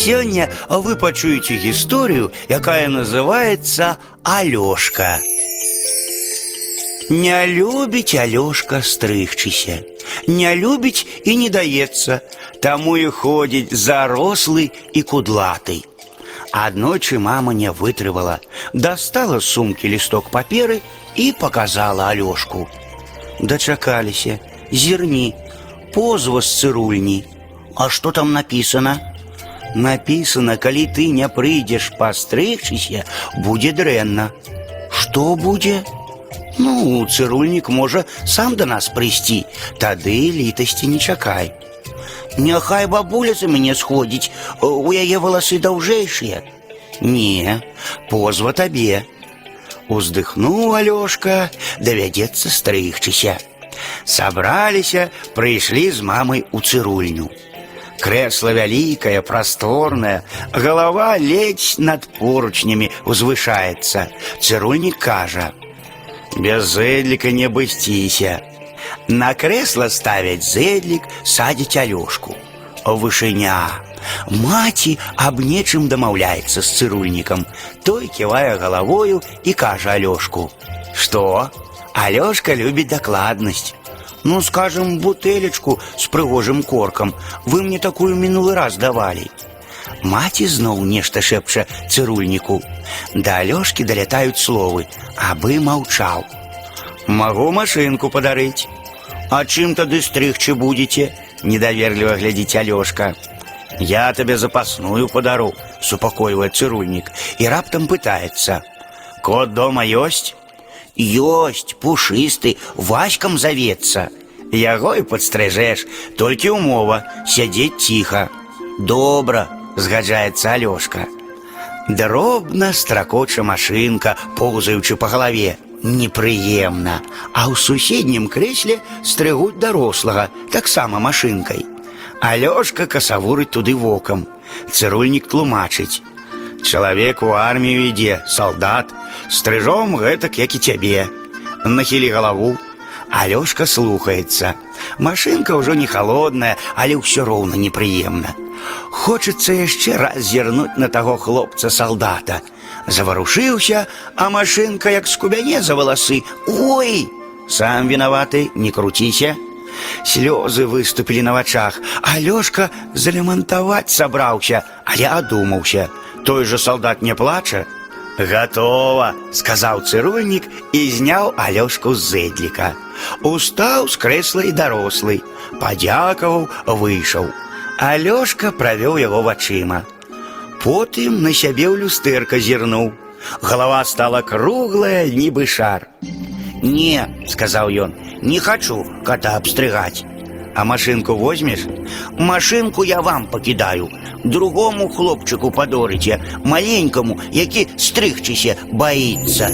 Сёння вы пачуеце гісторыю, якая называется Алёшка. Не любіць Алёшка стрыгчыся. Не любіць і не даецца, таму і ходзіць зарослы і кудлаты. Аднойчы мама не вытрывала, дастала з сумкі лісток паперы і показала Алёшку. Дачакаліся, зірні, позва з цырульні. А што там написано? Написано, калі ты не прыйдзеш пастрыгчыся, будзе дрэнна. Што будзе? Ну, цырульнік можа сам да нас прыйсці, тады літасці не чакай. Няхай бабуля за мяне сходзіць, у яе валасы даўжэйшыя. Не, позва табе. Уздыхнуў Алёшка, давядзецца стрыгчыся. Сабраліся, прыйшлі з мамай у цырульню. Крэсла вялікае, прасторнае, галава ледзь над поручнямі узвышаецца. Цырульнік кажа: « Без зэдліка не абысціся. На крэсла ставяць зэдлік, садзіць алёшку. Вышыня. Маці аб нечым дамаўляецца з цырульнікам. Той ківае галавою і кажа Алёшку: « Што? Алёшка любіць дакладнасць. Ну, скажем, бутэлечку з прыгожым коркам. Вы мне такую мінулы раз давалі. Маці зноў нешта шэпча цырульніку. Да Алёшкі далятаюць словы, абы маўчаў. Магу машынку падарыць. А чым тады стрыгчы будзеце? Недаверліва глядзіць Алёшка. Я табе запасную падару, супакойвае цырульнік і раптам пытаецца: « Кот дома ёсць? Ёсць, пушысты, васькам завецца. Яго і падстрыжэш, толькі ўмова сядзець ціха. Добра, згаджаецца Алёшка. Дробна стракоча машынка, поўзаючы па галаве. Непрыемна, а ў суседнім крэсле стрыгуць дарослага, таксама машынкай. Алёшка касавурыць туды вокам. Цырульнік тлумачыць. Чалавек у армію ідзе, салдат, стрыжом гэтак, як і цябе. Нахілі галаву. Алёшка слухаецца. Машынка ўжо не халодная, але ўсё роўна непрыемна. Хочацца яшчэ раз зірнуць на таго хлопца салдата. Заварушыўся, а машынка як скубяне за валасы. Ой! Сам вінаваты, не круціся. Слёзы выступілі на вачах, а Лёшка залямантаваць сабраўся, але адумаўся. Той жа салдат не плача. Гатова, сказаў цырульнік і зняў Алёшку з зэдліка. Устаў з крэсла і дарослы, падзякаваў, выйшаў. Алёшка правёў яго вачыма. Потым на сябе ў люстэрка зірнуў. Галава стала круглая, нібы шар. Не, сказаў ён, не хачу кота абстрыгаць. А машынку возьмеш? Машынку я вам пакідаю. Другому хлопчыку падорыце, маленькаму, які стрыгчыся баіцца.